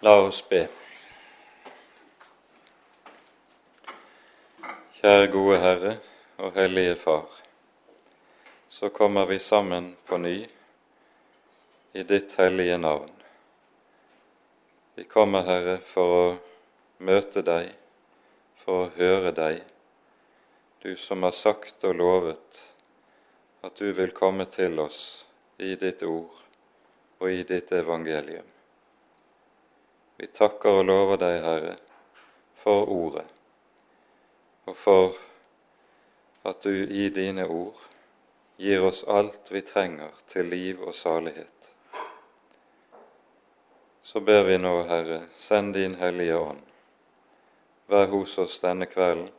La oss be. Kjære gode Herre og Hellige Far. Så kommer vi sammen på ny i ditt hellige navn. Vi kommer, Herre, for å møte deg, for å høre deg, du som har sagt og lovet at du vil komme til oss i ditt ord og i ditt evangelium. Vi takker og lover deg, Herre, for ordet, og for at du i dine ord gir oss alt vi trenger til liv og salighet. Så ber vi nå, Herre, send din Hellige Ånd. Vær hos oss denne kvelden.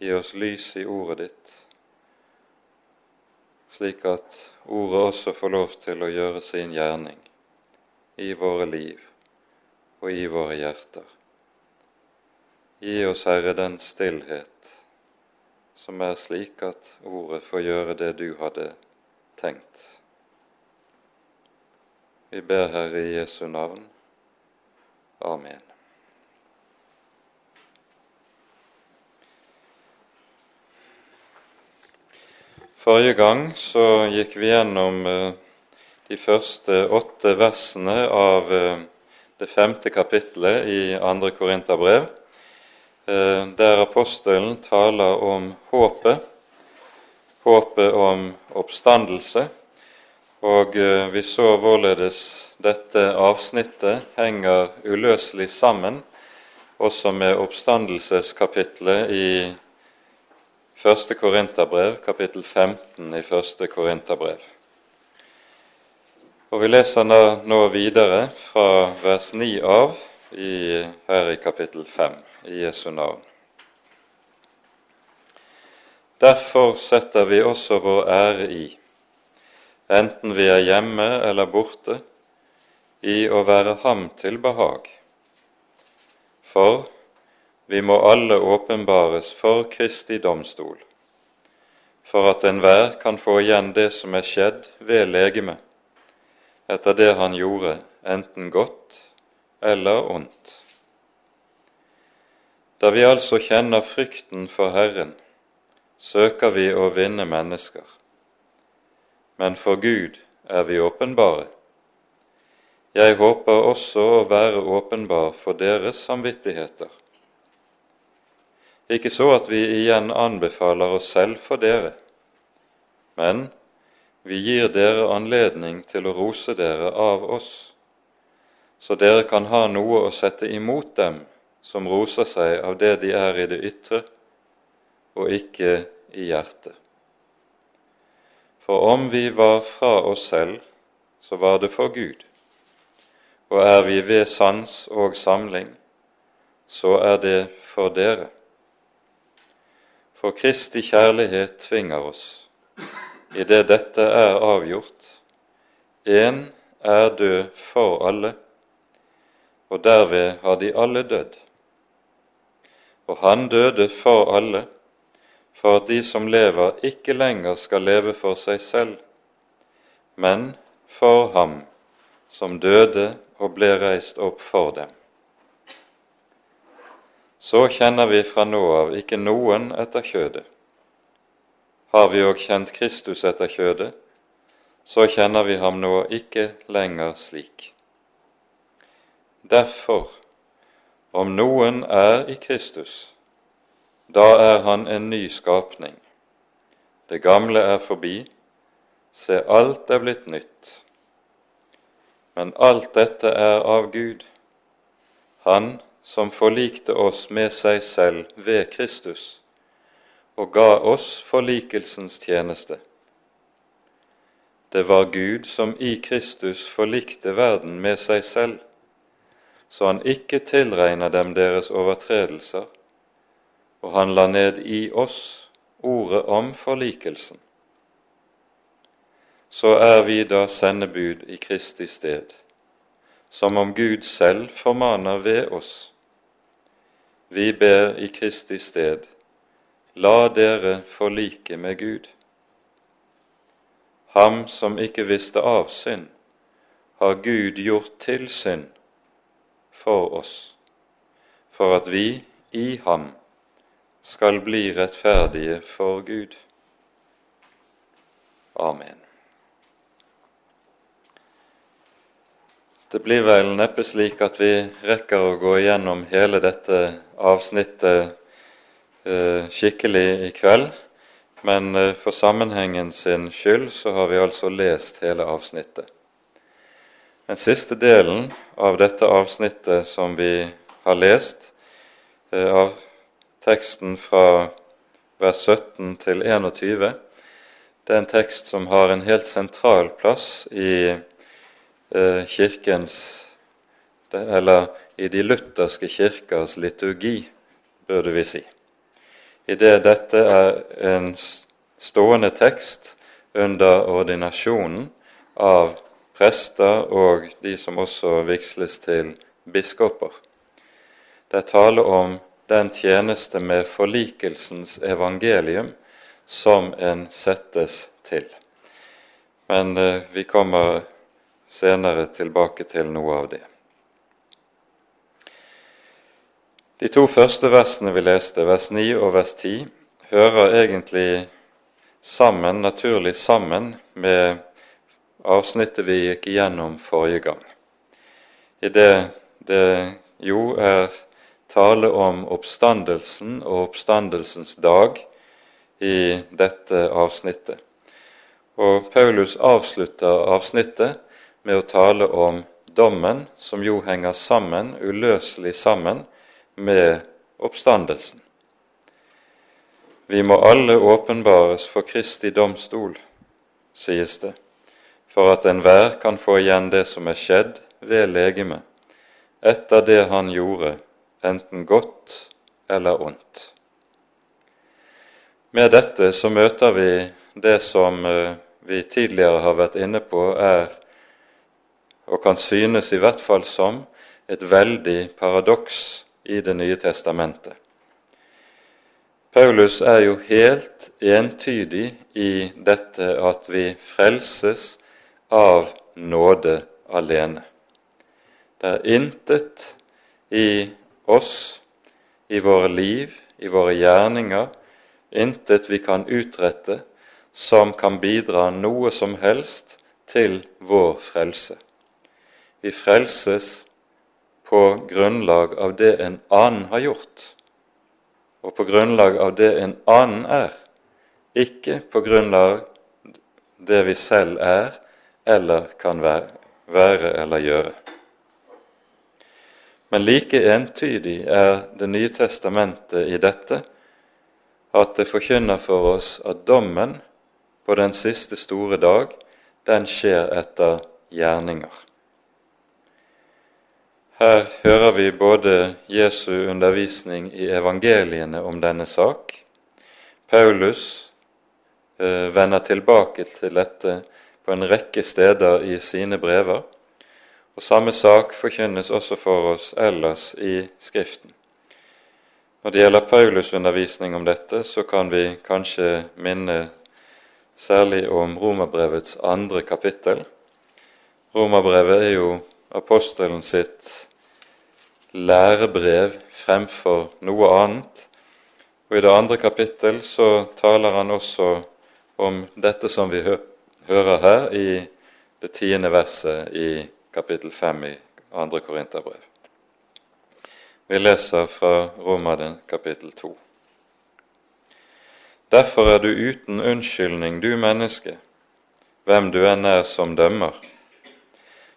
Gi oss lys i ordet ditt, slik at ordet også får lov til å gjøre sin gjerning i våre liv og i våre hjerter. Gi oss, Herre, den stillhet som er slik at ordet får gjøre det du hadde tenkt. Vi ber, Herre, i Jesu navn. Amen. Forrige gang så gikk vi gjennom eh, de første åtte versene av eh, det femte kapittelet i andre Korinterbrev, eh, der apostelen taler om håpet, håpet om oppstandelse. Og eh, vi så hvorledes dette avsnittet henger uløselig sammen også med oppstandelseskapitlet i første Korinterbrev, kapittel 15 i første Korinterbrev. Og Vi leser nå videre fra vers 9 av i, her i kapittel 5 i Jesu navn. Derfor setter vi også vår ære i, enten vi er hjemme eller borte, i å være Ham til behag. For vi må alle åpenbares for Kristi domstol, for at enhver kan få igjen det som er skjedd ved legemet etter det han gjorde, enten godt eller ondt. Da vi altså kjenner frykten for Herren, søker vi å vinne mennesker. Men for Gud er vi åpenbare. Jeg håper også å være åpenbar for deres samvittigheter. Ikke så at vi igjen anbefaler oss selv for dere, men vi gir dere anledning til å rose dere av oss, så dere kan ha noe å sette imot dem som roser seg av det de er i det ytre, og ikke i hjertet. For om vi var fra oss selv, så var det for Gud, og er vi ved sans og samling, så er det for dere. For Kristi kjærlighet tvinger oss idet dette er avgjort. Én er død for alle, og derved har de alle dødd. Og han døde for alle, for at de som lever, ikke lenger skal leve for seg selv, men for ham som døde og ble reist opp for dem. Så kjenner vi fra nå av ikke noen etter kjødet. Har vi òg kjent Kristus etter kjødet, så kjenner vi ham nå ikke lenger slik. Derfor, om noen er i Kristus, da er han en ny skapning. Det gamle er forbi, se, alt er blitt nytt. Men alt dette er av Gud, Han som forlikte oss med seg selv ved Kristus og ga oss forlikelsens tjeneste. Det var Gud som i Kristus forlikte verden med seg selv, så han ikke tilregner dem deres overtredelser, og han la ned i oss ordet om forlikelsen. Så er vi da sendebud i Kristi sted, som om Gud selv formaner ved oss. Vi ber i Kristi sted La dere forlike med Gud. Ham som ikke visste av synd, har Gud gjort til synd for oss, for at vi i ham skal bli rettferdige for Gud. Amen. Det blir vel neppe slik at vi rekker å gå igjennom hele dette avsnittet skikkelig i kveld, men eh, for sammenhengen sin skyld så har vi altså lest hele avsnittet. Den siste delen av dette avsnittet som vi har lest, eh, av teksten fra vers 17 til 21, det er en tekst som har en helt sentral plass i Eh, kirkens Eller i de lutherske kirkers liturgi, burde vi si. Idet dette er en stående tekst under ordinasjonen av prester og de som også vigsles til biskoper. Det er tale om den tjeneste med forlikelsens evangelium som en settes til. Men eh, vi kommer senere tilbake til noe av det. De to første versene vi leste, vers 9 og vers 10, hører egentlig sammen, naturlig sammen med avsnittet vi gikk igjennom forrige gang. I det det jo er tale om oppstandelsen og oppstandelsens dag i dette avsnittet. Og Paulus avslutter avsnittet med å tale om dommen, som jo henger sammen, uløselig sammen, med oppstandelsen. Vi må alle åpenbares for Kristi domstol, sies det, for at enhver kan få igjen det som er skjedd ved legemet, etter det han gjorde, enten godt eller ondt. Med dette så møter vi det som eh, vi tidligere har vært inne på, er og kan synes i hvert fall som et veldig paradoks i Det nye testamentet. Paulus er jo helt entydig i dette at vi frelses av nåde alene. Det er intet i oss, i våre liv, i våre gjerninger, intet vi kan utrette som kan bidra noe som helst til vår frelse. Vi frelses på grunnlag av det en annen har gjort, og på grunnlag av det en annen er, ikke på grunnlag det vi selv er eller kan være eller gjøre. Men like entydig er Det nye testamentet i dette at det forkynner for oss at dommen på den siste store dag, den skjer etter gjerninger. Her hører vi både Jesu undervisning i evangeliene om denne sak. Paulus eh, vender tilbake til dette på en rekke steder i sine brever. Og Samme sak forkynnes også for oss ellers i Skriften. Når det gjelder Paulus' undervisning om dette, så kan vi kanskje minne særlig om Romerbrevets andre kapittel. Romerbrevet er jo apostelen sitt lærebrev fremfor noe annet. Og I det andre kapittel så taler han også om dette som vi hører her i det tiende verset i kapittel fem i andre Korinterbrev. Vi leser fra Romerne kapittel to. Derfor er du uten unnskyldning, du menneske, hvem du enn er som dømmer.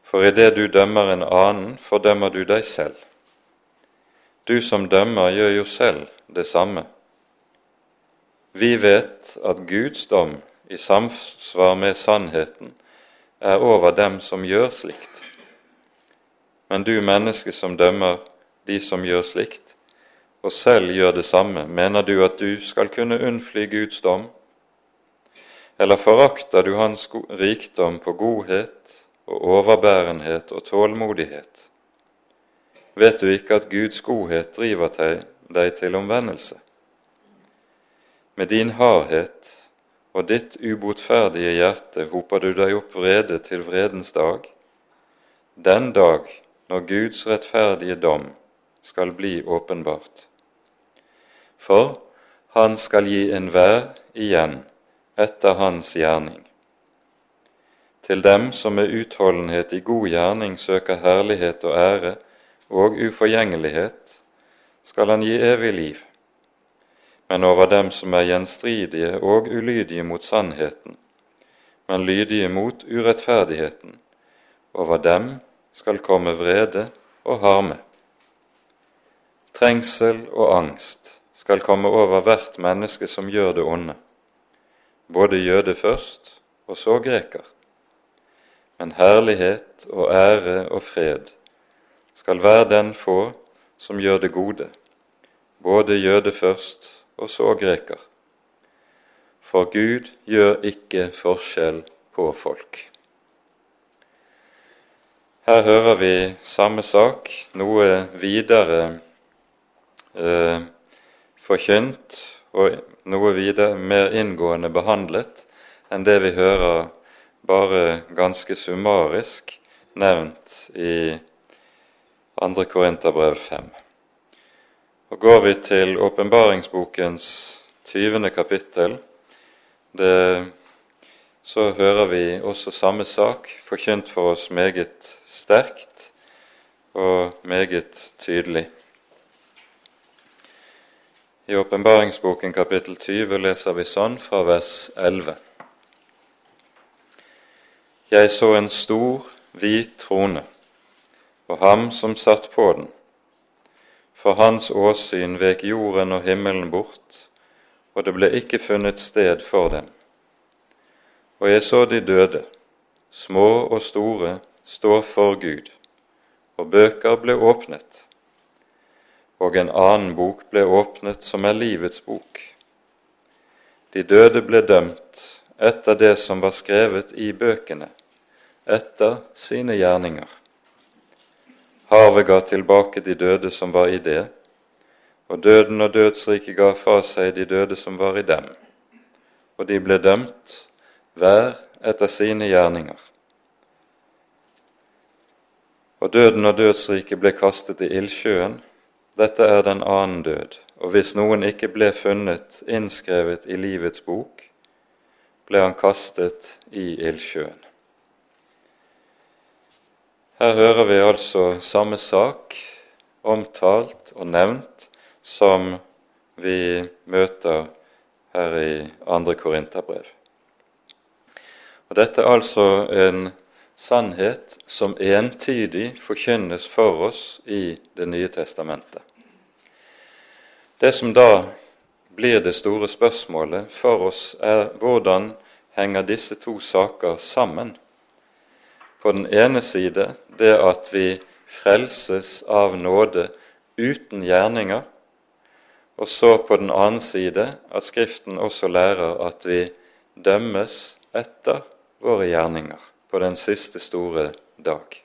For idet du dømmer en annen, fordømmer du deg selv. Du som dømmer, gjør jo selv det samme. Vi vet at Guds dom i samsvar med sannheten er over dem som gjør slikt. Men du menneske som dømmer de som gjør slikt, og selv gjør det samme, mener du at du skal kunne unnfly Guds dom? Eller forakter du hans rikdom på godhet og overbærenhet og tålmodighet? Vet du ikke at Guds godhet driver deg til omvendelse? Med din hardhet og ditt ubotferdige hjerte hoper du deg opp vrede til vredens dag, den dag når Guds rettferdige dom skal bli åpenbart. For han skal gi enhver igjen etter hans gjerning. Til dem som med utholdenhet i god gjerning søker herlighet og ære og uforgjengelighet, skal han gi evig liv. Men over dem som er gjenstridige og ulydige mot sannheten, men lydige mot urettferdigheten, over dem skal komme vrede og harme. Trengsel og angst skal komme over hvert menneske som gjør det onde, både jøde først og så greker. Men herlighet og ære og fred skal hver den få som gjør det gode, både jøde først og så greker. For Gud gjør ikke forskjell på folk. Her hører vi samme sak noe videre eh, forkynt og noe videre mer inngående behandlet enn det vi hører bare ganske summarisk nevnt i 2. Korinterbrev 5. Og Går vi til åpenbaringsbokens 20. kapittel, det, så hører vi også samme sak forkynt for oss meget sterkt og meget tydelig. I åpenbaringsboken kapittel 20 leser vi sånn fra vers 11. Jeg så en stor, hvit trone og ham som satt på den. For hans åsyn vek jorden og himmelen bort, og det ble ikke funnet sted for dem. Og jeg så de døde, små og store, stå for Gud, og bøker ble åpnet. Og en annen bok ble åpnet, som er livets bok. De døde ble dømt etter det som var skrevet i bøkene, etter sine gjerninger. Havet ga tilbake de døde som var i det, og døden og dødsriket ga fra seg de døde som var i dem, og de ble dømt, hver etter sine gjerninger. Og døden og dødsriket ble kastet i ildsjøen. Dette er den annen død. Og hvis noen ikke ble funnet innskrevet i livets bok, ble han kastet i ildsjøen. Her hører vi altså samme sak omtalt og nevnt som vi møter her i 2. Korinterbrev. Og Dette er altså en sannhet som entydig forkynnes for oss i Det nye testamentet. Det som da blir det store spørsmålet for oss, er hvordan henger disse to saker sammen? På den ene side det at vi frelses av nåde uten gjerninger, og så på den annen side at Skriften også lærer at vi dømmes etter våre gjerninger på den siste store dag.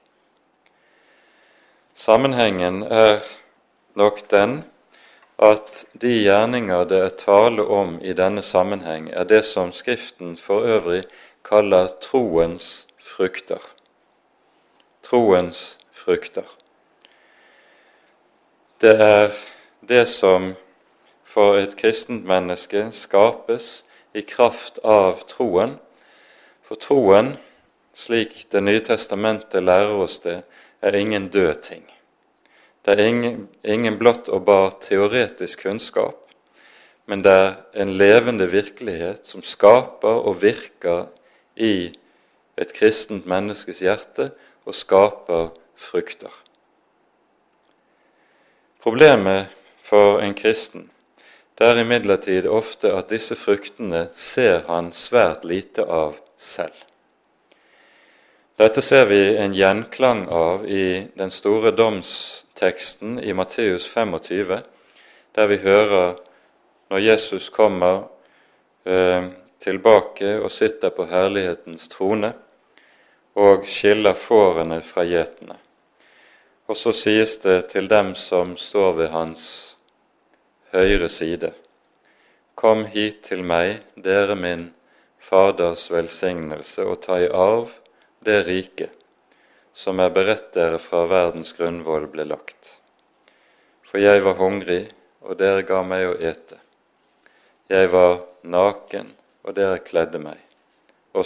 Sammenhengen er nok den at de gjerninger det er tale om i denne sammenheng, er det som Skriften for øvrig kaller troens frukter. Troens frukter. Det er det som for et kristent menneske skapes i kraft av troen. For troen slik Det nye testamentet lærer oss det, er ingen død ting. Det er ingen, ingen blott og bar teoretisk kunnskap, men det er en levende virkelighet som skaper og virker i et kristent menneskes hjerte og skaper frukter. Problemet for en kristen det er imidlertid ofte at disse fruktene ser han svært lite av selv. Dette ser vi en gjenklang av i den store domsteksten i Matteus 25, der vi hører når Jesus kommer eh, tilbake og sitter på herlighetens trone og skiller fårene fra gjetene. Og så sies det til dem som står ved hans høyre side, Kom hit til meg, dere min Faders velsignelse, og ta i arv det riket som er beredt dere fra verdens grunnvoll ble lagt. For jeg var hungrig, og dere ga meg å ete. Jeg var naken, og dere kledde meg. Og,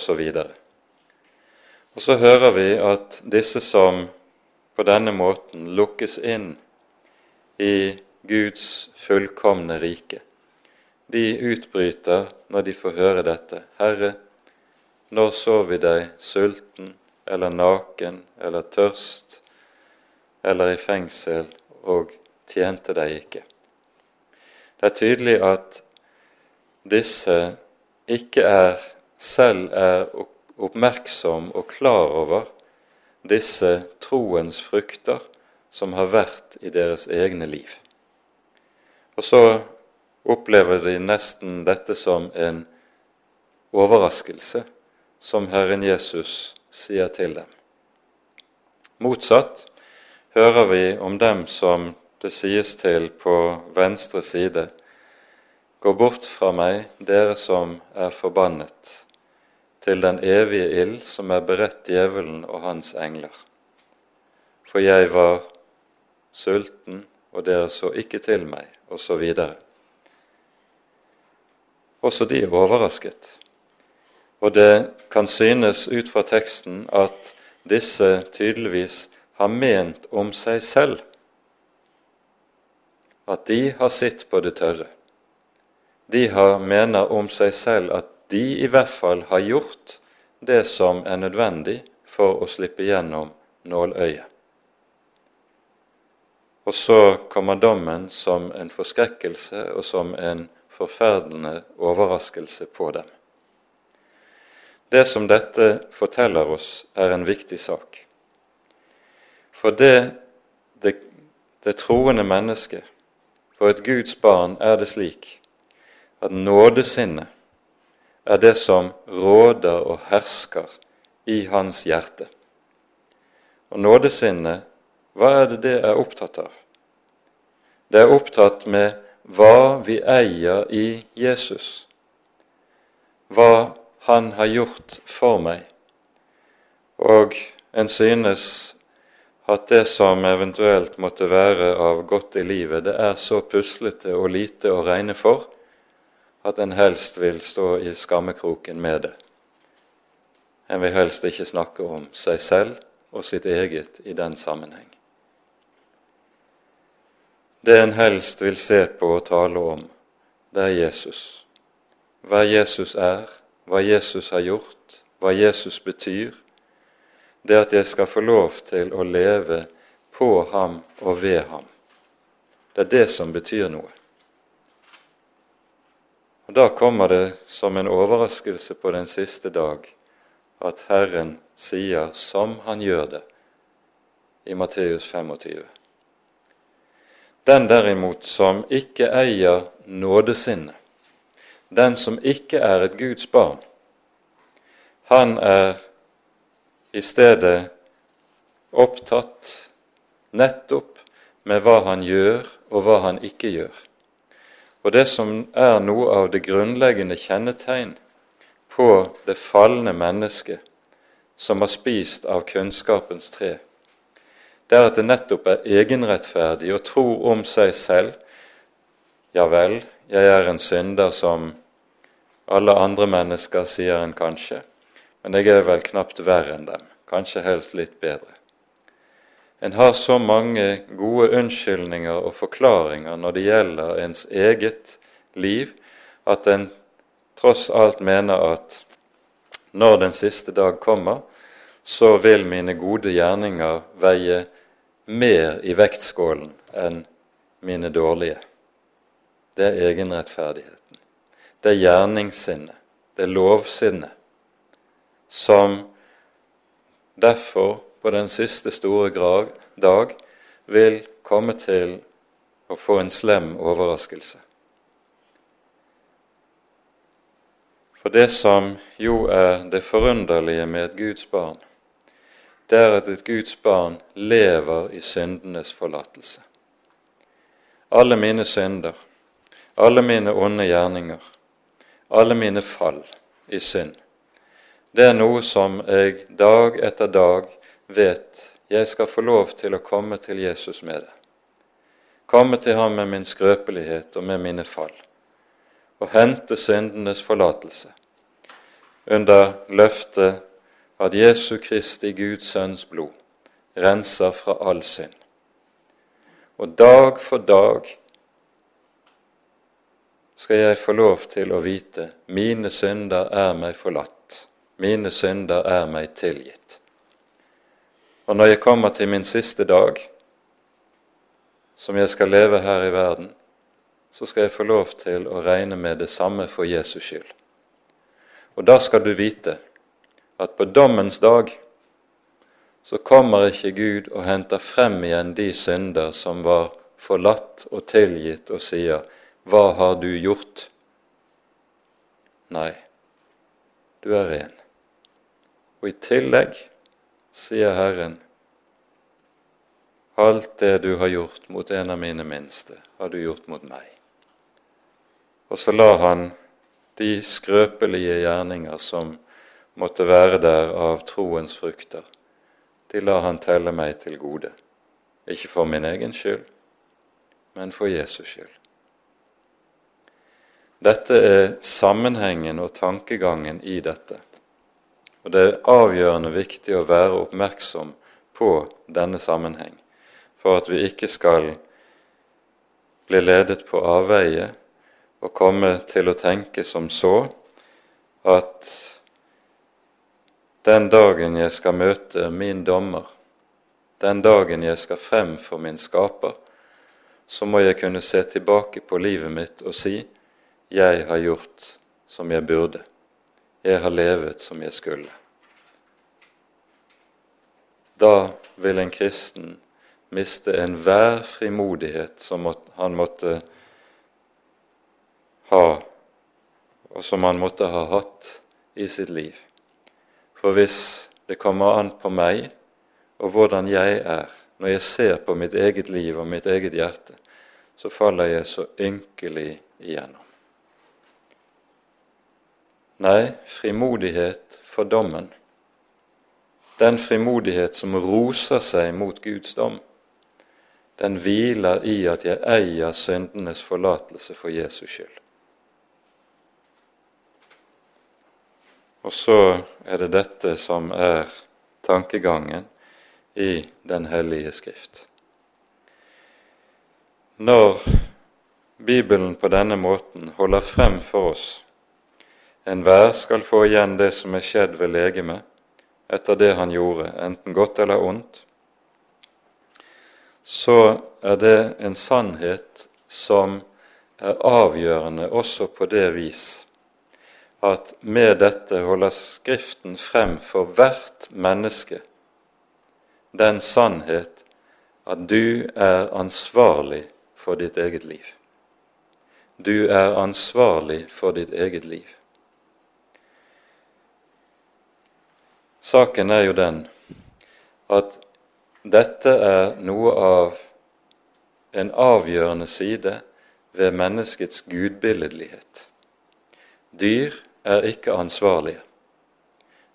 og så hører vi at disse som på denne måten lukkes inn i Guds fullkomne rike, de utbryter når de får høre dette. Herre, når så vi deg sulten eller naken eller tørst eller i fengsel og tjente deg ikke? Det er tydelig at disse ikke er, selv er oppmerksom og klar over disse troens frukter som har vært i deres egne liv. Og så opplever de nesten dette som en overraskelse som Herren Jesus sier til dem. Motsatt hører vi om dem som det sies til på venstre side, Gå bort fra meg, dere som er forbannet, til den evige ild som er beredt djevelen og hans engler. For jeg var sulten, og dere så ikke til meg, osv. Også de er overrasket. Og det kan synes ut fra teksten at disse tydeligvis har ment om seg selv at de har sitt på det tørre. De har mener om seg selv at de i hvert fall har gjort det som er nødvendig for å slippe gjennom nåløyet. Og så kommer dommen som en forskrekkelse og som en forferdende overraskelse på dem. Det som dette forteller oss, er en viktig sak. For det, det, det troende mennesket, for et Guds barn, er det slik at nådesinnet er det som råder og hersker i hans hjerte. Og nådesinnet, hva er det det er opptatt av? Det er opptatt med hva vi eier i Jesus. Hva han har gjort for meg. Og en synes at det som eventuelt måtte være av godt i livet, det er så puslete og lite å regne for at en helst vil stå i skammekroken med det. En vil helst ikke snakke om seg selv og sitt eget i den sammenheng. Det en helst vil se på og tale om, det er Jesus. Hva Jesus er, hva Jesus har gjort, hva Jesus betyr, det at jeg skal få lov til å leve på ham og ved ham. Det er det som betyr noe. Og Da kommer det som en overraskelse på den siste dag at Herren sier som han gjør det i Matteus 25. Den derimot som ikke eier nådesinnet, den som ikke er et Guds barn, han er i stedet opptatt nettopp med hva han gjør, og hva han ikke gjør. Og det som er noe av det grunnleggende kjennetegn på det falne mennesket som har spist av kunnskapens tre, det er at det nettopp er egenrettferdig og tror om seg selv. Ja vel, jeg er en synder som alle andre mennesker, sier en kanskje, men jeg er vel knapt verre enn dem, kanskje helst litt bedre. En har så mange gode unnskyldninger og forklaringer når det gjelder ens eget liv, at en tross alt mener at når den siste dag kommer, så vil mine gode gjerninger veie mer i vektskålen enn mine dårlige. Det er egenrettferdigheten. det er gjerningssinnet, det er lovsinnet, som derfor på den siste store dag vil komme til å få en slem overraskelse. For det som jo er det forunderlige med et Guds barn, det er at et Guds barn lever i syndenes forlatelse. Alle mine synder, alle mine onde gjerninger, alle mine fall i synd. Det er noe som jeg dag etter dag vet jeg skal få lov til å komme til Jesus med det. Komme til ham med min skrøpelighet og med mine fall, og hente syndenes forlatelse, under løftet at Jesu Kristi Guds Sønns blod renser fra all synd. Og dag for dag skal jeg få lov til å vite mine synder er meg forlatt, mine synder er meg tilgitt. Og når jeg kommer til min siste dag, som jeg skal leve her i verden, så skal jeg få lov til å regne med det samme for Jesus skyld. Og da skal du vite at på dommens dag så kommer ikke Gud og henter frem igjen de synder som var forlatt og tilgitt, og sier hva har du gjort? Nei, du er ren. Og i tillegg sier Herren, alt det du har gjort mot en av mine minste, har du gjort mot meg. Og så la han de skrøpelige gjerninger som måtte være der av troens frukter, de la han telle meg til gode. Ikke for min egen skyld, men for Jesus skyld. Dette er sammenhengen og tankegangen i dette. Og det er avgjørende viktig å være oppmerksom på denne sammenheng, for at vi ikke skal bli ledet på avveie og komme til å tenke som så at den dagen jeg skal møte min dommer, den dagen jeg skal frem for min skaper, så må jeg kunne se tilbake på livet mitt og si jeg har gjort som jeg burde. Jeg har levet som jeg skulle. Da vil en kristen miste enhver frimodighet som han måtte ha, og som han måtte ha hatt i sitt liv. For hvis det kommer an på meg og hvordan jeg er, når jeg ser på mitt eget liv og mitt eget hjerte, så faller jeg så ynkelig igjennom. Nei, frimodighet for dommen. Den frimodighet som roser seg mot Guds dom, den hviler i at jeg eier syndenes forlatelse for Jesus skyld. Og så er det dette som er tankegangen i Den hellige skrift. Når Bibelen på denne måten holder frem for oss Enhver skal få igjen det som er skjedd ved legemet, etter det han gjorde, enten godt eller ondt, så er det en sannhet som er avgjørende også på det vis at med dette holder Skriften frem for hvert menneske den sannhet at du er ansvarlig for ditt eget liv. Du er ansvarlig for ditt eget liv. Saken er jo den at dette er noe av en avgjørende side ved menneskets gudbilledlighet. Dyr er ikke ansvarlige.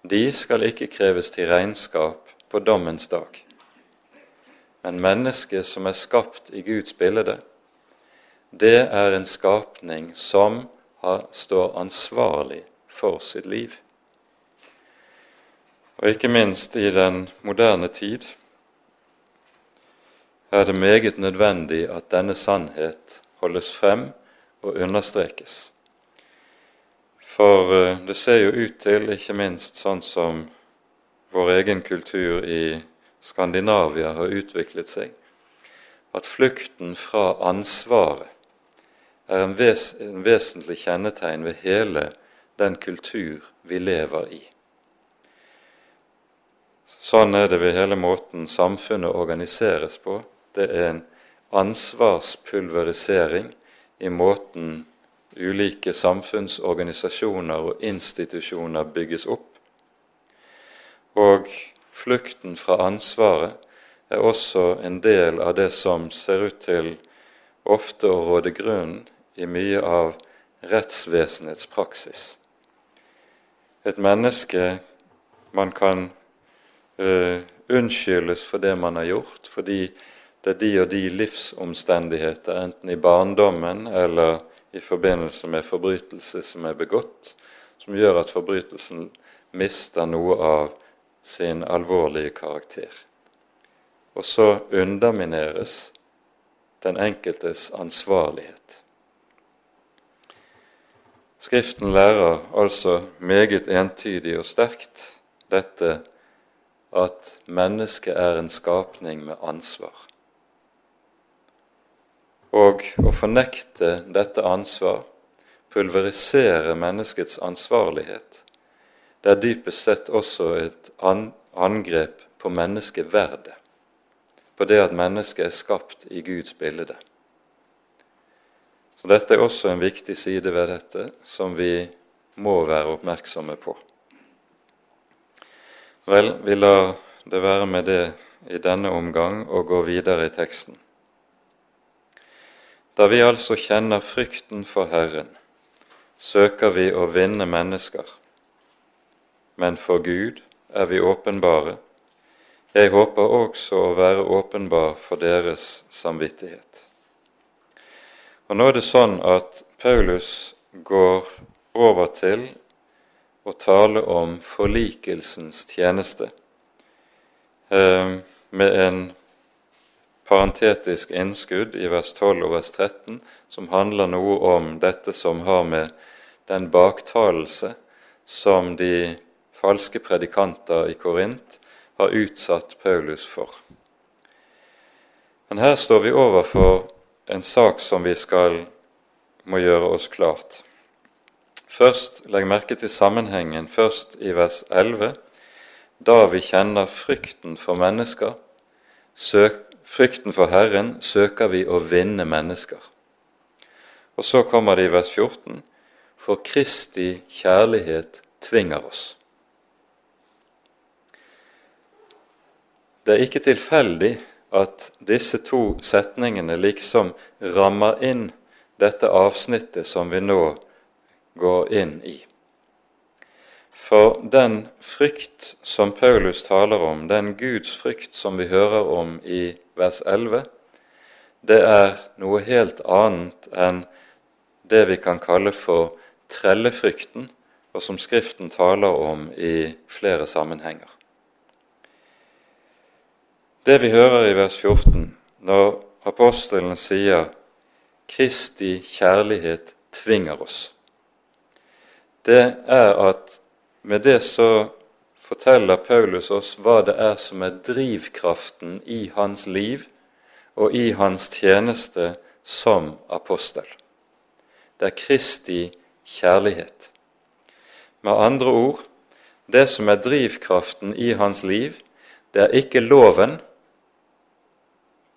De skal ikke kreves til regnskap på dommens dag. Men mennesket som er skapt i Guds bilde, det er en skapning som står ansvarlig for sitt liv. Og ikke minst i den moderne tid er det meget nødvendig at denne sannhet holdes frem og understrekes. For eh, det ser jo ut til, ikke minst sånn som vår egen kultur i Skandinavia har utviklet seg, at flukten fra ansvaret er en, ves en vesentlig kjennetegn ved hele den kultur vi lever i. Sånn er det ved hele måten samfunnet organiseres på. Det er en ansvarspulverisering i måten ulike samfunnsorganisasjoner og institusjoner bygges opp. Og flukten fra ansvaret er også en del av det som ser ut til ofte å råde grunnen i mye av rettsvesenets praksis. Et menneske man kan Eh, unnskyldes for det man har gjort, fordi det er de og de livsomstendigheter, enten i barndommen eller i forbindelse med forbrytelse som er begått, som gjør at forbrytelsen mister noe av sin alvorlige karakter. Og så undermineres den enkeltes ansvarlighet. Skriften lærer altså meget entydig og sterkt dette at mennesket er en skapning med ansvar. Og å fornekte dette ansvar, pulverisere menneskets ansvarlighet, det er dypest sett også et angrep på menneskeverdet, på det at mennesket er skapt i Guds bilde. Så Dette er også en viktig side ved dette som vi må være oppmerksomme på. Vel, vi lar det være med det i denne omgang og går videre i teksten. Da vi altså kjenner frykten for Herren, søker vi å vinne mennesker, men for Gud er vi åpenbare. Jeg håper også å være åpenbar for deres samvittighet. Og Nå er det sånn at Paulus går over til å tale om forlikelsens tjeneste eh, med en parentetisk innskudd i vers 12 og vers 13 som handler noe om dette som har med den baktalelse som de falske predikanter i Korint har utsatt Paulus for. Men her står vi overfor en sak som vi skal må gjøre oss klart. Først, Legg merke til sammenhengen først i vers 11. Da vi kjenner frykten for mennesker, søk, frykten for Herren, søker vi å vinne mennesker. Og så kommer det i vers 14.: For Kristi kjærlighet tvinger oss. Det er ikke tilfeldig at disse to setningene liksom rammer inn dette avsnittet som vi nå går inn i. For den frykt som Paulus taler om, den Guds frykt som vi hører om i vers 11, det er noe helt annet enn det vi kan kalle for trellefrykten, og som Skriften taler om i flere sammenhenger. Det vi hører i vers 14, når apostelen sier 'Kristi kjærlighet tvinger oss', det er at med det så forteller Paulus oss hva det er som er drivkraften i hans liv og i hans tjeneste som apostel. Det er Kristi kjærlighet. Med andre ord, det som er drivkraften i hans liv, det er ikke loven,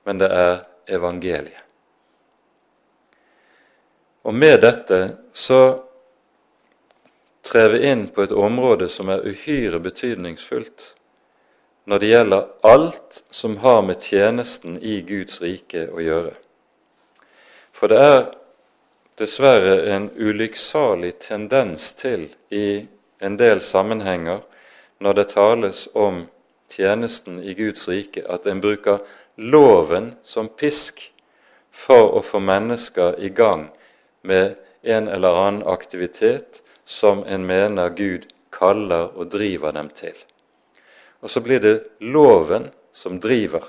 men det er evangeliet. Og med dette så trer vi inn på et område som er uhyre betydningsfullt når det gjelder alt som har med tjenesten i Guds rike å gjøre. For det er dessverre en ulykksalig tendens til i en del sammenhenger når det tales om tjenesten i Guds rike, at en bruker loven som pisk for å få mennesker i gang med en eller annen aktivitet som en mener Gud kaller og driver dem til. Og så blir det loven som driver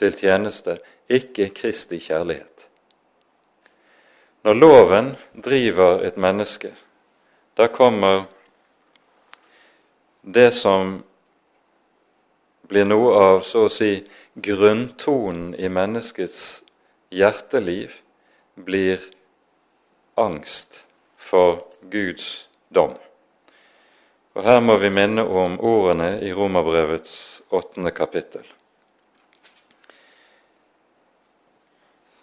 til tjeneste, ikke Kristi kjærlighet. Når loven driver et menneske, da kommer det som blir noe av så å si grunntonen i menneskets hjerteliv, blir angst for Guds dom. Og Her må vi minne om ordene i Romerbrevets åttende kapittel.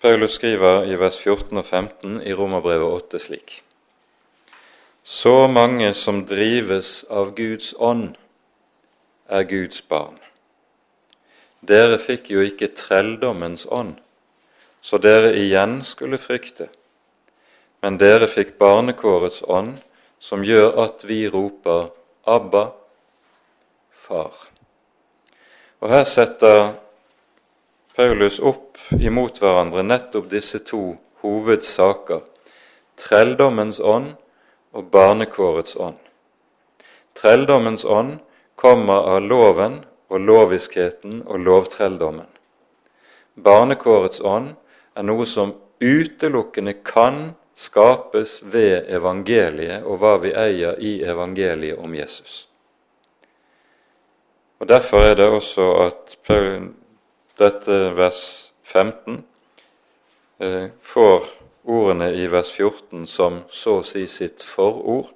Paulus skriver i vers 14 og 15 i Romerbrevet 8 slik.: Så mange som drives av Guds ånd, er Guds barn. Dere fikk jo ikke trelldommens ånd, så dere igjen skulle frykte men dere fikk barnekårets ånd, som gjør at vi roper 'Abba, Far'. Og her setter Paulus opp imot hverandre nettopp disse to hovedsaker trelldommens ånd og barnekårets ånd. Trelldommens ånd kommer av loven og loviskheten og lovtrelldommen. Barnekårets ånd er noe som utelukkende kan skapes ved evangeliet og hva vi eier i evangeliet om Jesus. Og Derfor er det også at dette vers 15 eh, får ordene i vers 14 som så å si sitt forord.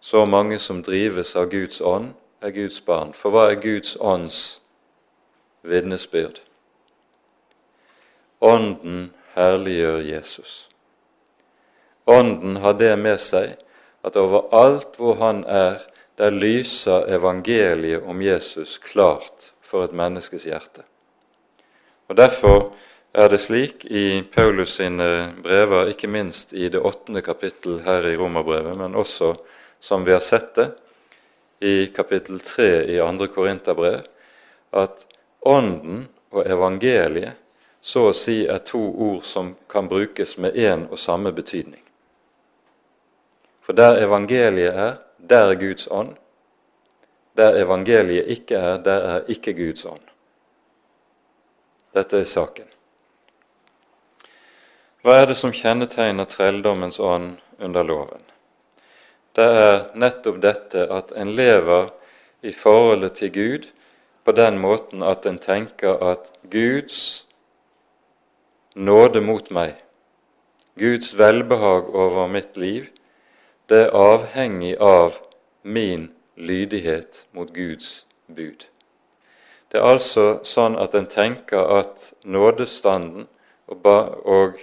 Så mange som drives av Guds ånd, er Guds barn. For hva er Guds ånds vitnesbyrd? Ånden herliggjør Jesus. Ånden har det med seg at overalt hvor han er, der lyser evangeliet om Jesus klart for et menneskes hjerte. Og Derfor er det slik i Paulus sine brever, ikke minst i det åttende kapittel her i Romerbrevet, men også, som vi har sett det, i kapittel tre i andre Korinterbrev, at Ånden og evangeliet så å si er to ord som kan brukes med én og samme betydning. For der evangeliet er, der er Guds ånd. Der evangeliet ikke er, der er ikke Guds ånd. Dette er saken. Hva er det som kjennetegner trelldommens ånd under loven? Det er nettopp dette at en lever i forholdet til Gud på den måten at en tenker at Guds nåde mot meg, Guds velbehag over mitt liv, det er avhengig av min lydighet mot Guds bud. Det er altså sånn at en tenker at nådestanden og,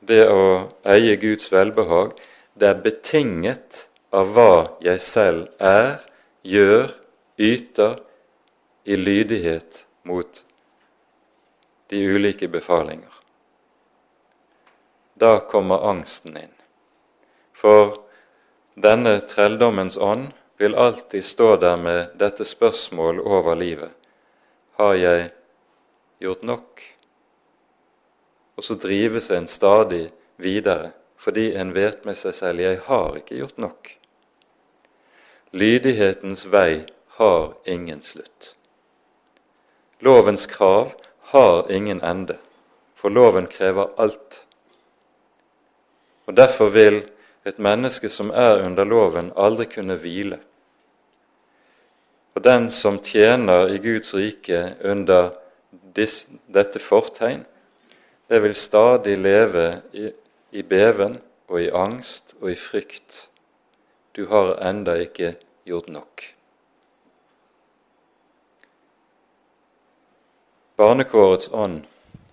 det å eie Guds velbehag, det er betinget av hva jeg selv er, gjør, yter i lydighet mot de ulike befalinger. Da kommer angsten inn. For denne trelldommens ånd vil alltid stå der med dette spørsmål over livet. Har jeg gjort nok? Og så drives en stadig videre fordi en vet med seg selv jeg har ikke gjort nok. Lydighetens vei har ingen slutt. Lovens krav har ingen ende, for loven krever alt. Og Derfor vil et menneske som er under loven, aldri kunne hvile. Og den som tjener i Guds rike under dette fortegn, det vil stadig leve i, i beven og i angst og i frykt. Du har enda ikke gjort nok. Barnekårets ånd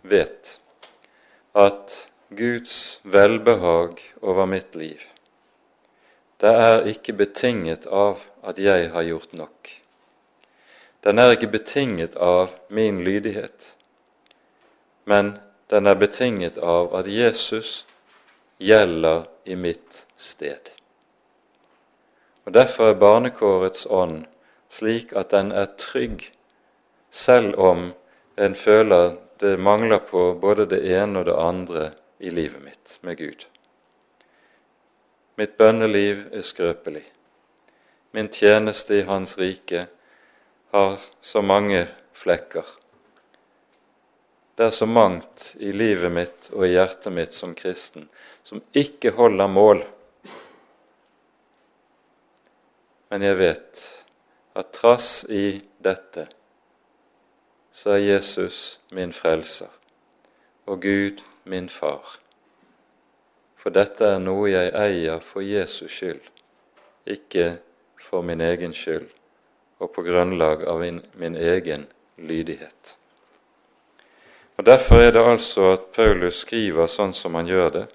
vet at Guds velbehag over mitt liv, det er ikke betinget av at jeg har gjort nok. Den er ikke betinget av min lydighet, men den er betinget av at Jesus gjelder i mitt sted. Og Derfor er barnekårets ånd slik at den er trygg, selv om en føler det mangler på både det ene og det andre i livet mitt med Gud. Mitt bønneliv er skrøpelig. Min tjeneste i Hans rike har så mange flekker. Det er så mangt i livet mitt og i hjertet mitt som kristen som ikke holder mål. Men jeg vet at trass i dette så er Jesus min frelser og Gud min far. For dette er noe jeg eier for Jesus skyld, ikke for min egen skyld og på grunnlag av min, min egen lydighet. Og Derfor er det altså at Paulus skriver sånn som han gjør det.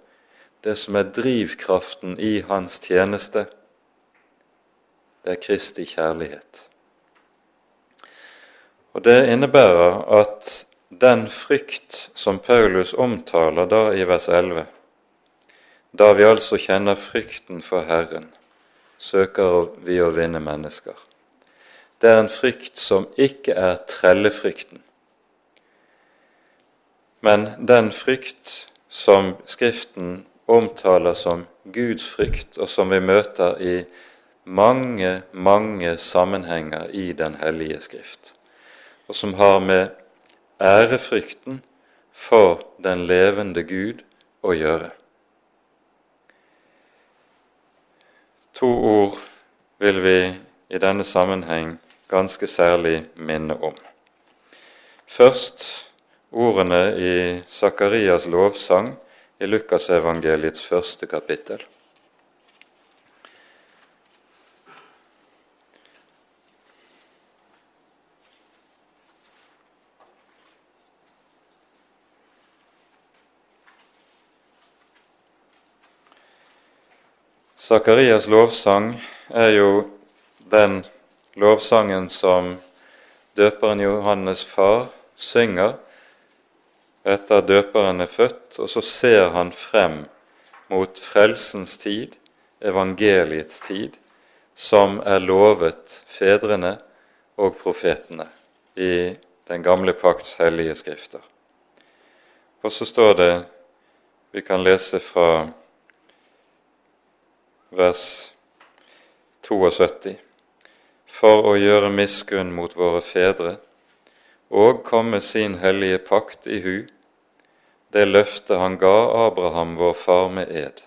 Det som er drivkraften i hans tjeneste, det er Kristi kjærlighet. Og Det innebærer at den frykt som Paulus omtaler da i vers 11, da vi altså kjenner frykten for Herren, søker vi å vinne mennesker. det er en frykt som ikke er trellefrykten, men den frykt som Skriften omtaler som Guds frykt, og som vi møter i mange, mange sammenhenger i Den hellige Skrift, og som har med ærefrykten for den levende Gud å gjøre. To ord vil vi i denne sammenheng ganske særlig minne om. Først ordene i Sakarias lovsang i Lukasevangeliets første kapittel. Sakarias lovsang er jo den lovsangen som døperen Johannes' far synger etter døperen er født, og så ser han frem mot frelsens tid, evangeliets tid, som er lovet fedrene og profetene i den gamle pakts hellige skrifter. Og så står det, vi kan lese fra vers 72, for å gjøre miskunn mot våre fedre og komme sin hellige pakt i hu, det løftet han ga Abraham, vår far, med ed,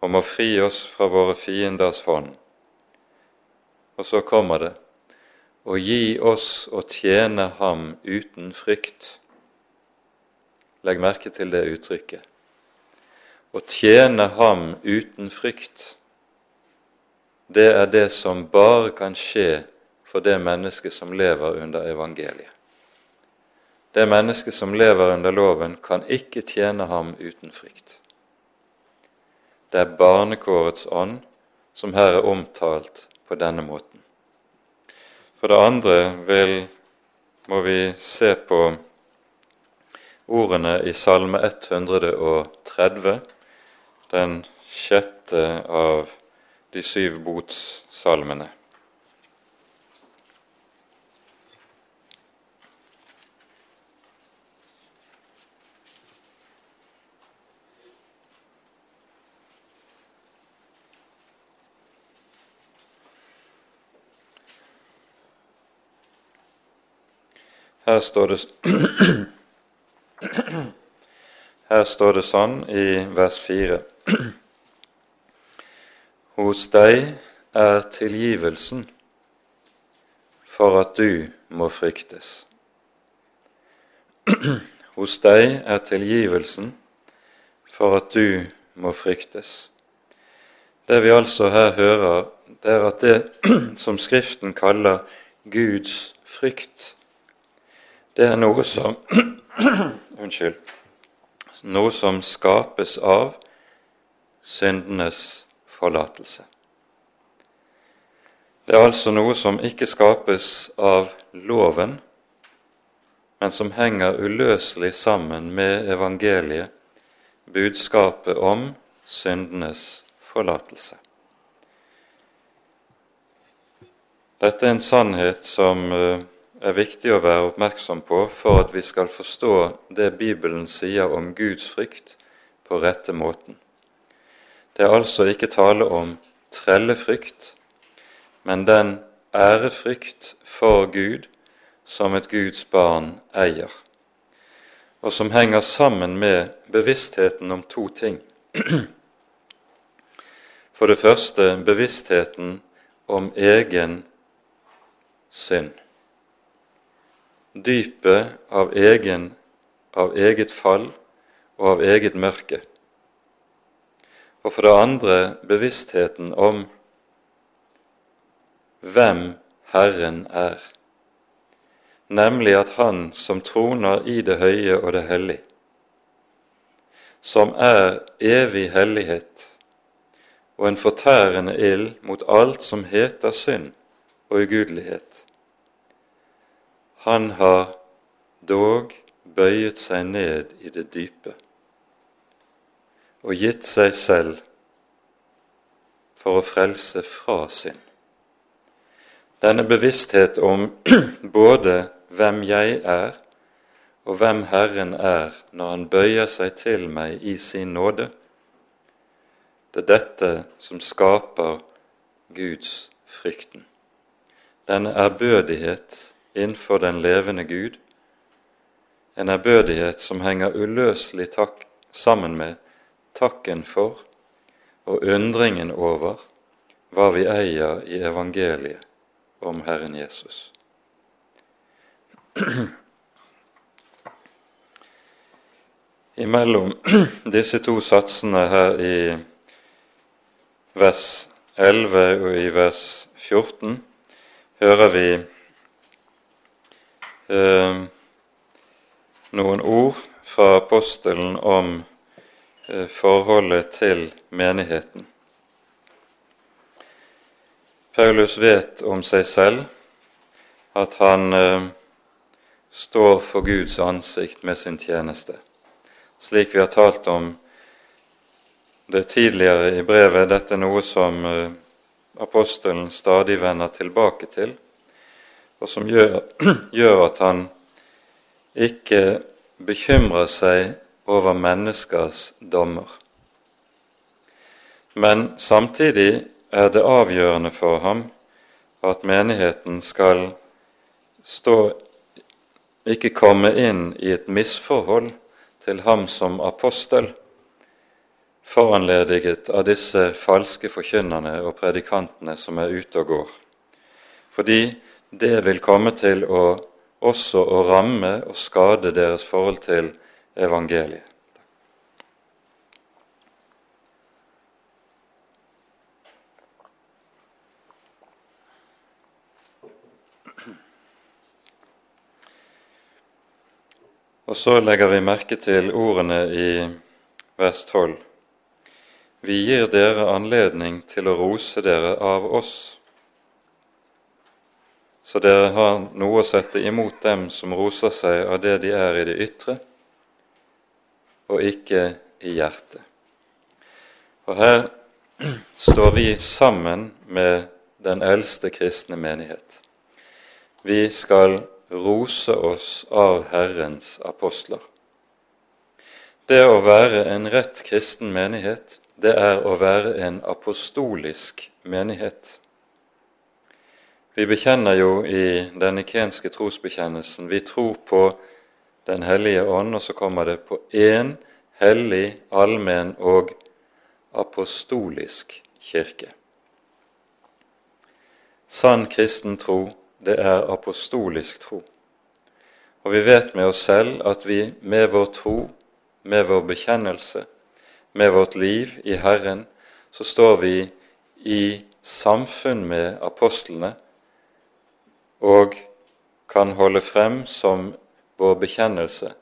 om å fri oss fra våre fienders hånd. Og så kommer det å gi oss å tjene ham uten frykt. Legg merke til det uttrykket. Å tjene ham uten frykt, det er det som bare kan skje for det mennesket som lever under evangeliet. Det mennesket som lever under loven, kan ikke tjene ham uten frykt. Det er barnekårets ånd som her er omtalt på denne måten. For det andre vil, må vi se på ordene i Salme 130, den sjette av de syv botssalmene. Her står det Her står det sånn i vers 4. Hos deg er tilgivelsen for at du må fryktes. Hos deg er tilgivelsen for at du må fryktes. Det vi altså her hører, det er at det som Skriften kaller Guds frykt, det er noe som Unnskyld. Noe som skapes av syndenes forlatelse. Det er altså noe som ikke skapes av loven, men som henger uløselig sammen med evangeliet, budskapet om syndenes forlatelse. Dette er en sannhet som uh, er viktig å være oppmerksom på for at vi skal forstå det Bibelen sier om Guds frykt på rette måten. Det er altså ikke tale om trellefrykt, men den ærefrykt for Gud som et Guds barn eier, og som henger sammen med bevisstheten om to ting. For det første bevisstheten om egen synd dypet av, egen, av eget fall og av eget mørke. Og for det andre bevisstheten om hvem Herren er, nemlig at Han som troner i det høye og det hellige, som er evig hellighet og en fortærende ild mot alt som heter synd og ugudelighet, han har dog bøyet seg ned i det dype og gitt seg selv for å frelse fra synd. Denne bevissthet om både hvem jeg er, og hvem Herren er når Han bøyer seg til meg i sin nåde, det er dette som skaper Guds frykten. Denne ærbødighet innenfor den levende Gud, en ærbødighet som henger uløselig takk, sammen med takken for og undringen over hva vi eier i evangeliet om Herren Jesus. Imellom disse to satsene her i vers 11 og i vers 14 hører vi eh, noen ord fra apostelen om eh, forholdet til menigheten. Paulus vet om seg selv at han eh, står for Guds ansikt med sin tjeneste. Slik vi har talt om det tidligere i brevet, dette er noe som eh, apostelen stadig vender tilbake til og som gjør, gjør at han ikke bekymrer seg over menneskers dommer. Men samtidig er det avgjørende for ham at menigheten skal stå ikke komme inn i et misforhold til ham som apostel, foranlediget av disse falske forkynnerne og predikantene som er ute og går. Fordi det vil komme til å også å ramme og skade deres forhold til evangeliet. Og så legger vi merke til ordene i vers 12. Vi gir dere anledning til å rose dere av oss så dere har noe å sette imot dem som roser seg av det de er i det ytre, og ikke i hjertet. Og her står vi sammen med den eldste kristne menighet. Vi skal rose oss av Herrens apostler. Det å være en rett kristen menighet, det er å være en apostolisk menighet. Vi bekjenner jo i den ikenske trosbekjennelsen Vi tror på Den hellige ånd, og så kommer det på én hellig, allmenn og apostolisk kirke. Sann kristen tro, det er apostolisk tro. Og vi vet med oss selv at vi med vår tro, med vår bekjennelse, med vårt liv i Herren, så står vi i samfunn med apostlene og kan holde frem som vår bekjennelse.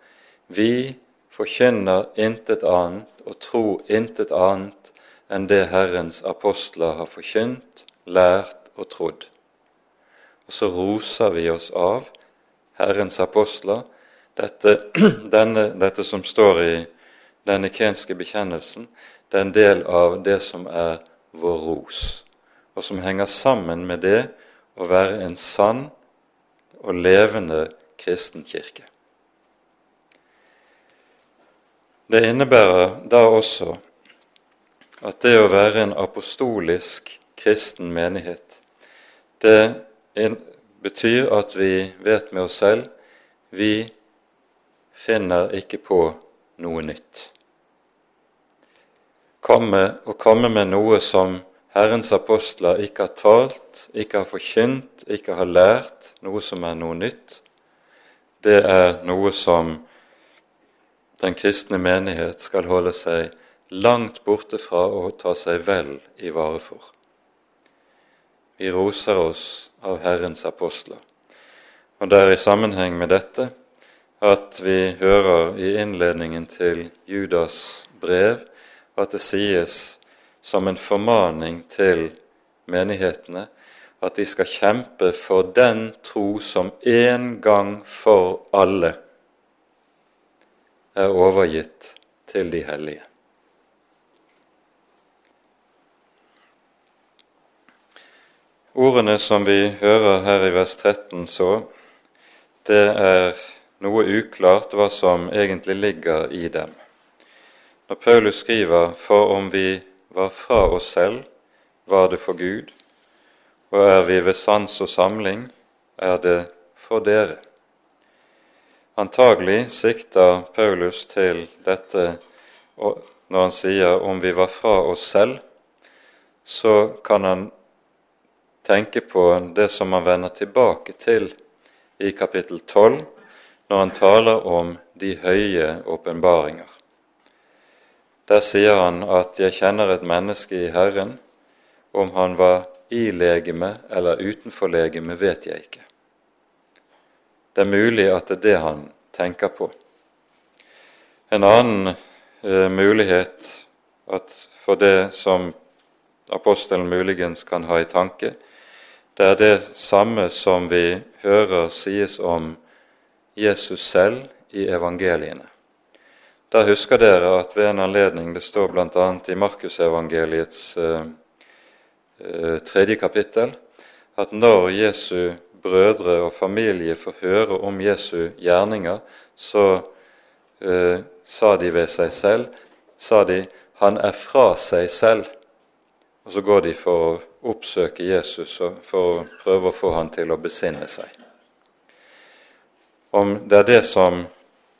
Vi forkynner intet annet og tror intet annet enn det Herrens apostler har forkynt, lært og trodd. Og så roser vi oss av Herrens apostler, dette, denne, dette som står i den nikenske bekjennelsen, det er en del av det som er vår ros, og som henger sammen med det å være en sann og levende kristen kirke. Det innebærer da også at det å være en apostolisk kristen menighet, det betyr at vi vet med oss selv vi finner ikke på noe nytt. Komme, å komme med noe som Herrens apostler ikke har talt, ikke har forkynt, ikke har lært, noe som er noe nytt, det er noe som den kristne menighet skal holde seg langt borte fra å ta seg vel i vare for. Vi roser oss av Herrens apostler. Og det er i sammenheng med dette at vi hører i innledningen til Judas brev at det sies som en formaning til menighetene at de skal kjempe for den tro som en gang for alle er overgitt til de hellige. Ordene som vi hører her i vers 13, så, det er noe uklart hva som egentlig ligger i dem. Når Paulus skriver 'for om vi var fra oss selv, var det for Gud', og er vi ved sans og samling, er det for dere. Antagelig sikter Paulus til dette når han sier 'om vi var fra oss selv', så kan han tenke på det som han vender tilbake til i kapittel 12, når han taler om de høye åpenbaringer. Der sier han at 'jeg kjenner et menneske i Herren'. Om han var i legeme eller utenfor legeme, vet jeg ikke. Det er mulig at det er det han tenker på. En annen eh, mulighet for det som apostelen muligens kan ha i tanke, det er det samme som vi hører sies om Jesus selv i evangeliene. Da husker dere at ved en anledning, det står bl.a. i Markusevangeliets eh, eh, tredje kapittel, at når Jesu brødre og familie får høre om Jesu gjerninger, så eh, sa de ved seg selv, sa de, han er fra seg selv. Og så går de for å oppsøke Jesus og for å prøve å få han til å besinne seg. Om det er det som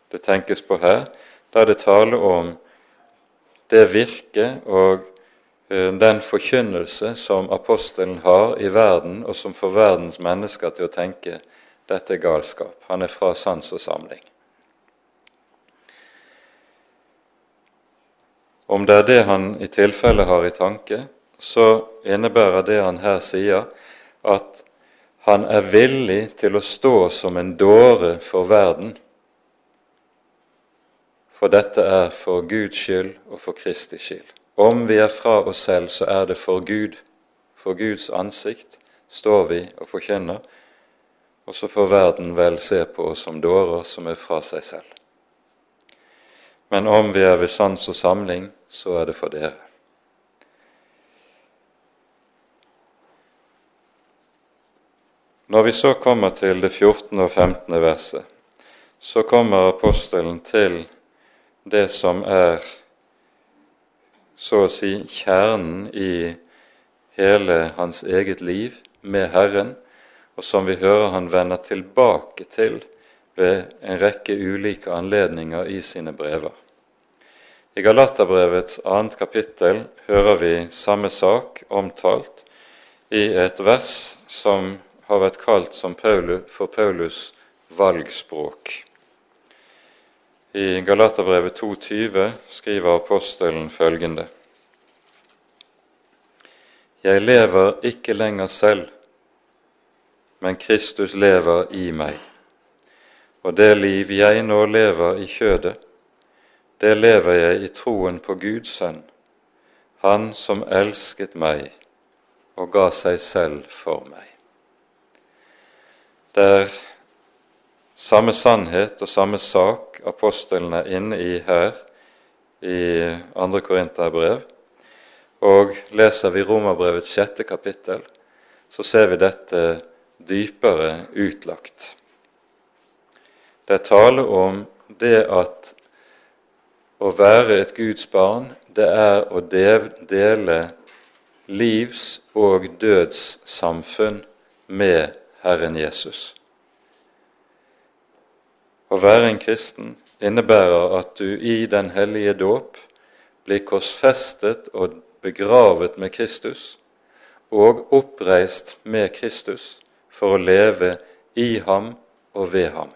det tenkes på her, da det tale om det virke og eh, den forkynnelse som apostelen har i verden, og som får verdens mennesker til å tenke dette er galskap. Han er fra sans og samling. Om det er det han i tilfelle har i tanke, så innebærer det han her sier, at han er villig til å stå som en dåre for verden. For dette er for Guds skyld og for Kristi skyld. Om vi er fra oss selv, så er det for Gud. For Guds ansikt står vi og forkynner, og så får verden vel se på oss som dårer som er fra seg selv. Men om vi er ved sans og samling, så er det for dere. Når vi så kommer til det 14. og 15. verset, så kommer apostelen til det som er så å si kjernen i hele hans eget liv med Herren, og som vi hører han vender tilbake til ved en rekke ulike anledninger i sine brever. I Galaterbrevets annet kapittel hører vi samme sak omtalt i et vers som har vært kalt for Paulus valgspråk. I Galaterbrevet 2,20 skriver apostelen følgende.: Jeg lever ikke lenger selv, men Kristus lever i meg. Og det liv jeg nå lever i kjødet, det lever jeg i troen på Guds sønn, Han som elsket meg og ga seg selv for meg. Det er samme sannhet og samme sak apostelen er inne i her i 2. Korinterbrev. Og leser vi Romerbrevets sjette kapittel, så ser vi dette dypere utlagt. Det er tale om det at å være et Guds barn, det er å dele livs- og dødssamfunn med Herren Jesus. Å være en kristen innebærer at du i den hellige dåp blir korsfestet og begravet med Kristus og oppreist med Kristus for å leve i ham og ved ham.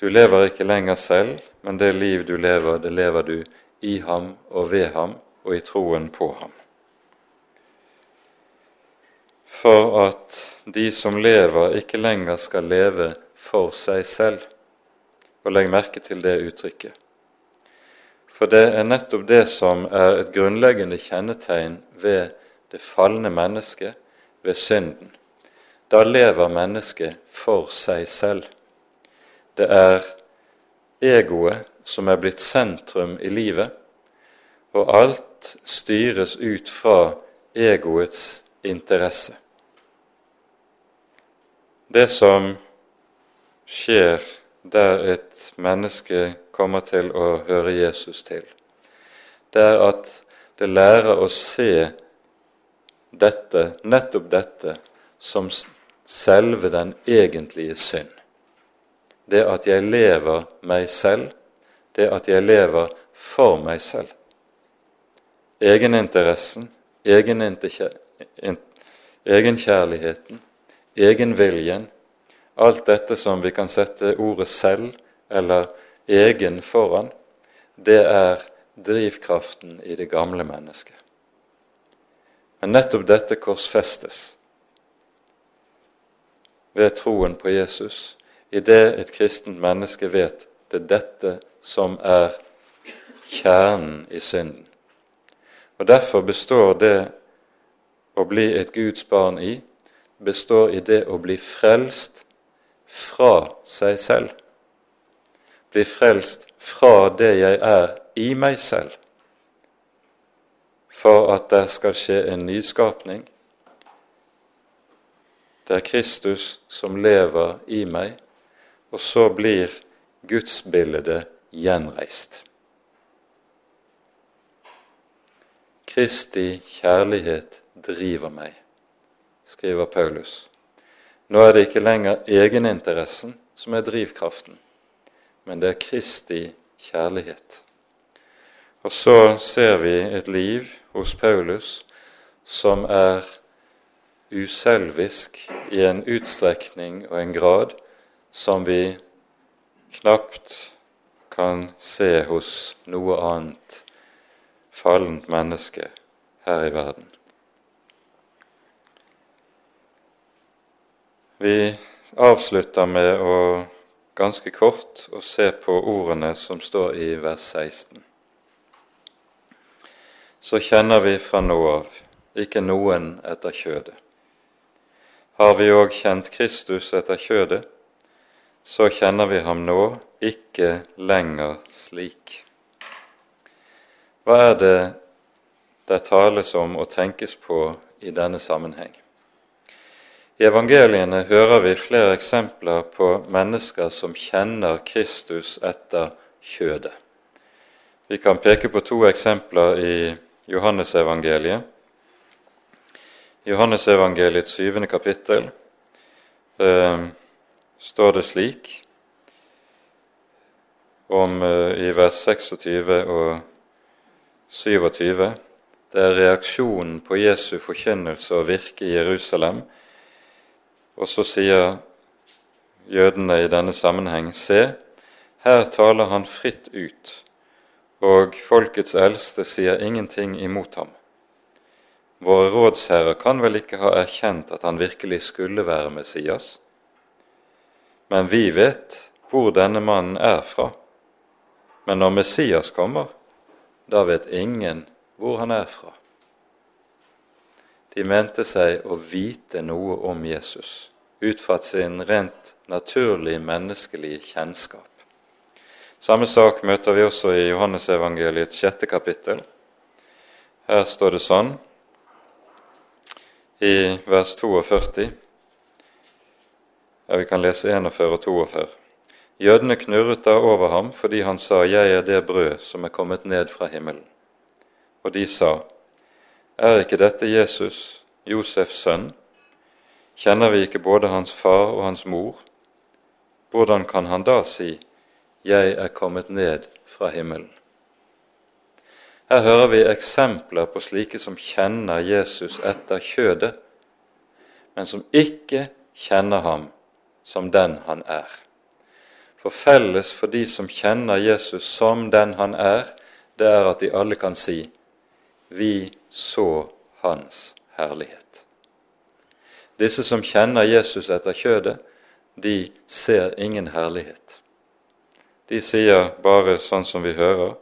Du lever ikke lenger selv, men det liv du lever, det lever du i ham og ved ham og i troen på ham for at de som lever, ikke lenger skal leve for seg selv. Og legg merke til det uttrykket. For det er nettopp det som er et grunnleggende kjennetegn ved det falne mennesket, ved synden. Da lever mennesket for seg selv. Det er egoet som er blitt sentrum i livet, og alt styres ut fra egoets interesse. Det som skjer der et menneske kommer til å høre Jesus til, det er at det lærer å se dette, nettopp dette, som selve den egentlige synd. Det at jeg lever meg selv, det at jeg lever for meg selv. Egeninteressen, egenkjærligheten, egenviljen, alt dette som vi kan sette ordet 'selv' eller 'egen' foran, det er drivkraften i det gamle mennesket. Men nettopp dette korsfestes ved troen på Jesus, i det et kristent menneske vet det er dette som er kjernen i synden. Og Derfor består det å bli et Guds barn i, består i det å bli frelst fra seg selv. Bli frelst fra det jeg er i meg selv, for at det skal skje en nyskapning. Det er Kristus som lever i meg, og så blir gudsbildet gjenreist. Kristi kjærlighet driver meg, skriver Paulus. Nå er det ikke lenger egeninteressen som er drivkraften, men det er Kristi kjærlighet. Og så ser vi et liv hos Paulus som er uselvisk i en utstrekning og en grad som vi knapt kan se hos noe annet fallent menneske her i verden. Vi avslutter med å ganske kort å se på ordene som står i vers 16. Så kjenner vi fra nå av ikke noen etter kjødet. Har vi òg kjent Kristus etter kjødet, så kjenner vi ham nå ikke lenger slik. Hva er det det tales om og tenkes på i denne sammenheng? I evangeliene hører vi flere eksempler på mennesker som kjenner Kristus etter kjødet. Vi kan peke på to eksempler i Johannesevangeliet. I Johannesevangeliets syvende kapittel eh, står det slik om eh, i vers 26 og 27. Det er reaksjonen på Jesu forkynnelse og virke i Jerusalem. Og så sier jødene i denne sammenheng Se, her taler han fritt ut, og folkets eldste sier ingenting imot ham. Våre rådsherrer kan vel ikke ha erkjent at han virkelig skulle være Messias? Men vi vet hvor denne mannen er fra. Men når Messias kommer, da vet ingen hvor han er fra. De mente seg å vite noe om Jesus ut fra sin rent naturlig menneskelige kjennskap. Samme sak møter vi også i Johannesevangeliets sjette kapittel. Her står det sånn i vers 42 Ja, vi kan lese 41 og 42. Jødene knurret da over ham fordi han sa, Jeg er det brød som er kommet ned fra himmelen. Og de sa, Er ikke dette Jesus, Josefs sønn? Kjenner vi ikke både hans far og hans mor? Hvordan kan han da si, Jeg er kommet ned fra himmelen? Her hører vi eksempler på slike som kjenner Jesus etter kjødet, men som ikke kjenner ham som den han er. For felles for de som kjenner Jesus som den han er, det er at de alle kan si vi så hans herlighet. Disse som kjenner Jesus etter kjødet, de ser ingen herlighet. De sier bare sånn som vi hører.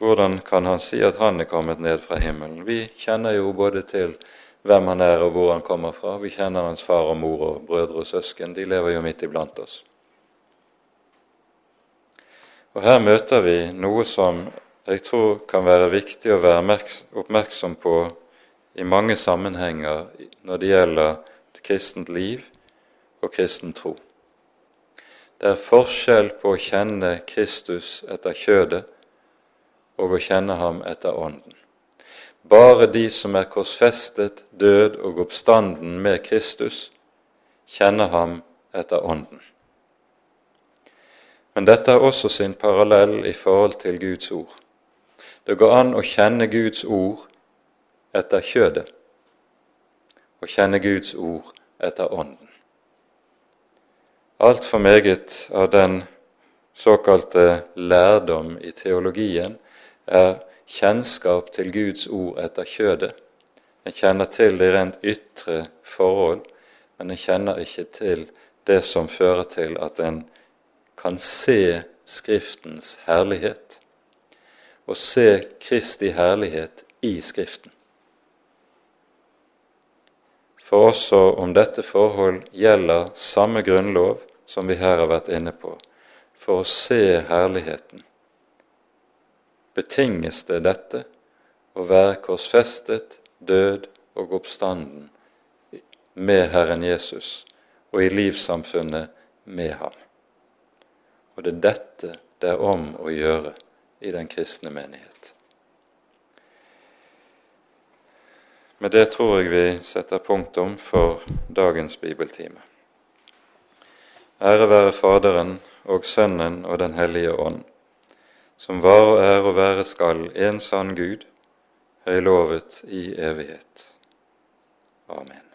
Hvordan kan han si at han er kommet ned fra himmelen? Vi kjenner jo både til hvem han er og hvor han kommer fra. Vi kjenner hans far og mor og brødre og søsken. De lever jo midt iblant oss. Og Her møter vi noe som jeg tror kan være viktig å være oppmerksom på i mange sammenhenger når det gjelder kristent liv og kristen tro. Det er forskjell på å kjenne Kristus etter kjødet og å kjenne ham etter ånden. Bare de som er korsfestet, død og oppstanden med Kristus, kjenner ham etter ånden. Men dette er også sin parallell i forhold til Guds ord. Det går an å kjenne Guds ord etter kjødet, og kjenne Guds ord etter ånden. Altfor meget av den såkalte lærdom i teologien er kjennskap til Guds ord etter kjødet. En kjenner til de rent ytre forhold, men en kjenner ikke til det som fører til at en kan se Skriftens herlighet og se Kristi herlighet i Skriften. For også om dette forhold gjelder samme grunnlov som vi her har vært inne på, for å se herligheten, betinges det dette å være korsfestet, død og oppstanden med Herren Jesus og i livssamfunnet med ham. Og det er dette det er om å gjøre i den kristne menighet. Med det tror jeg vi setter punktum for dagens bibeltime. Ære være Faderen og Sønnen og Den hellige ånd, som var og er og være skal en sann Gud, høylovet i evighet. Amen.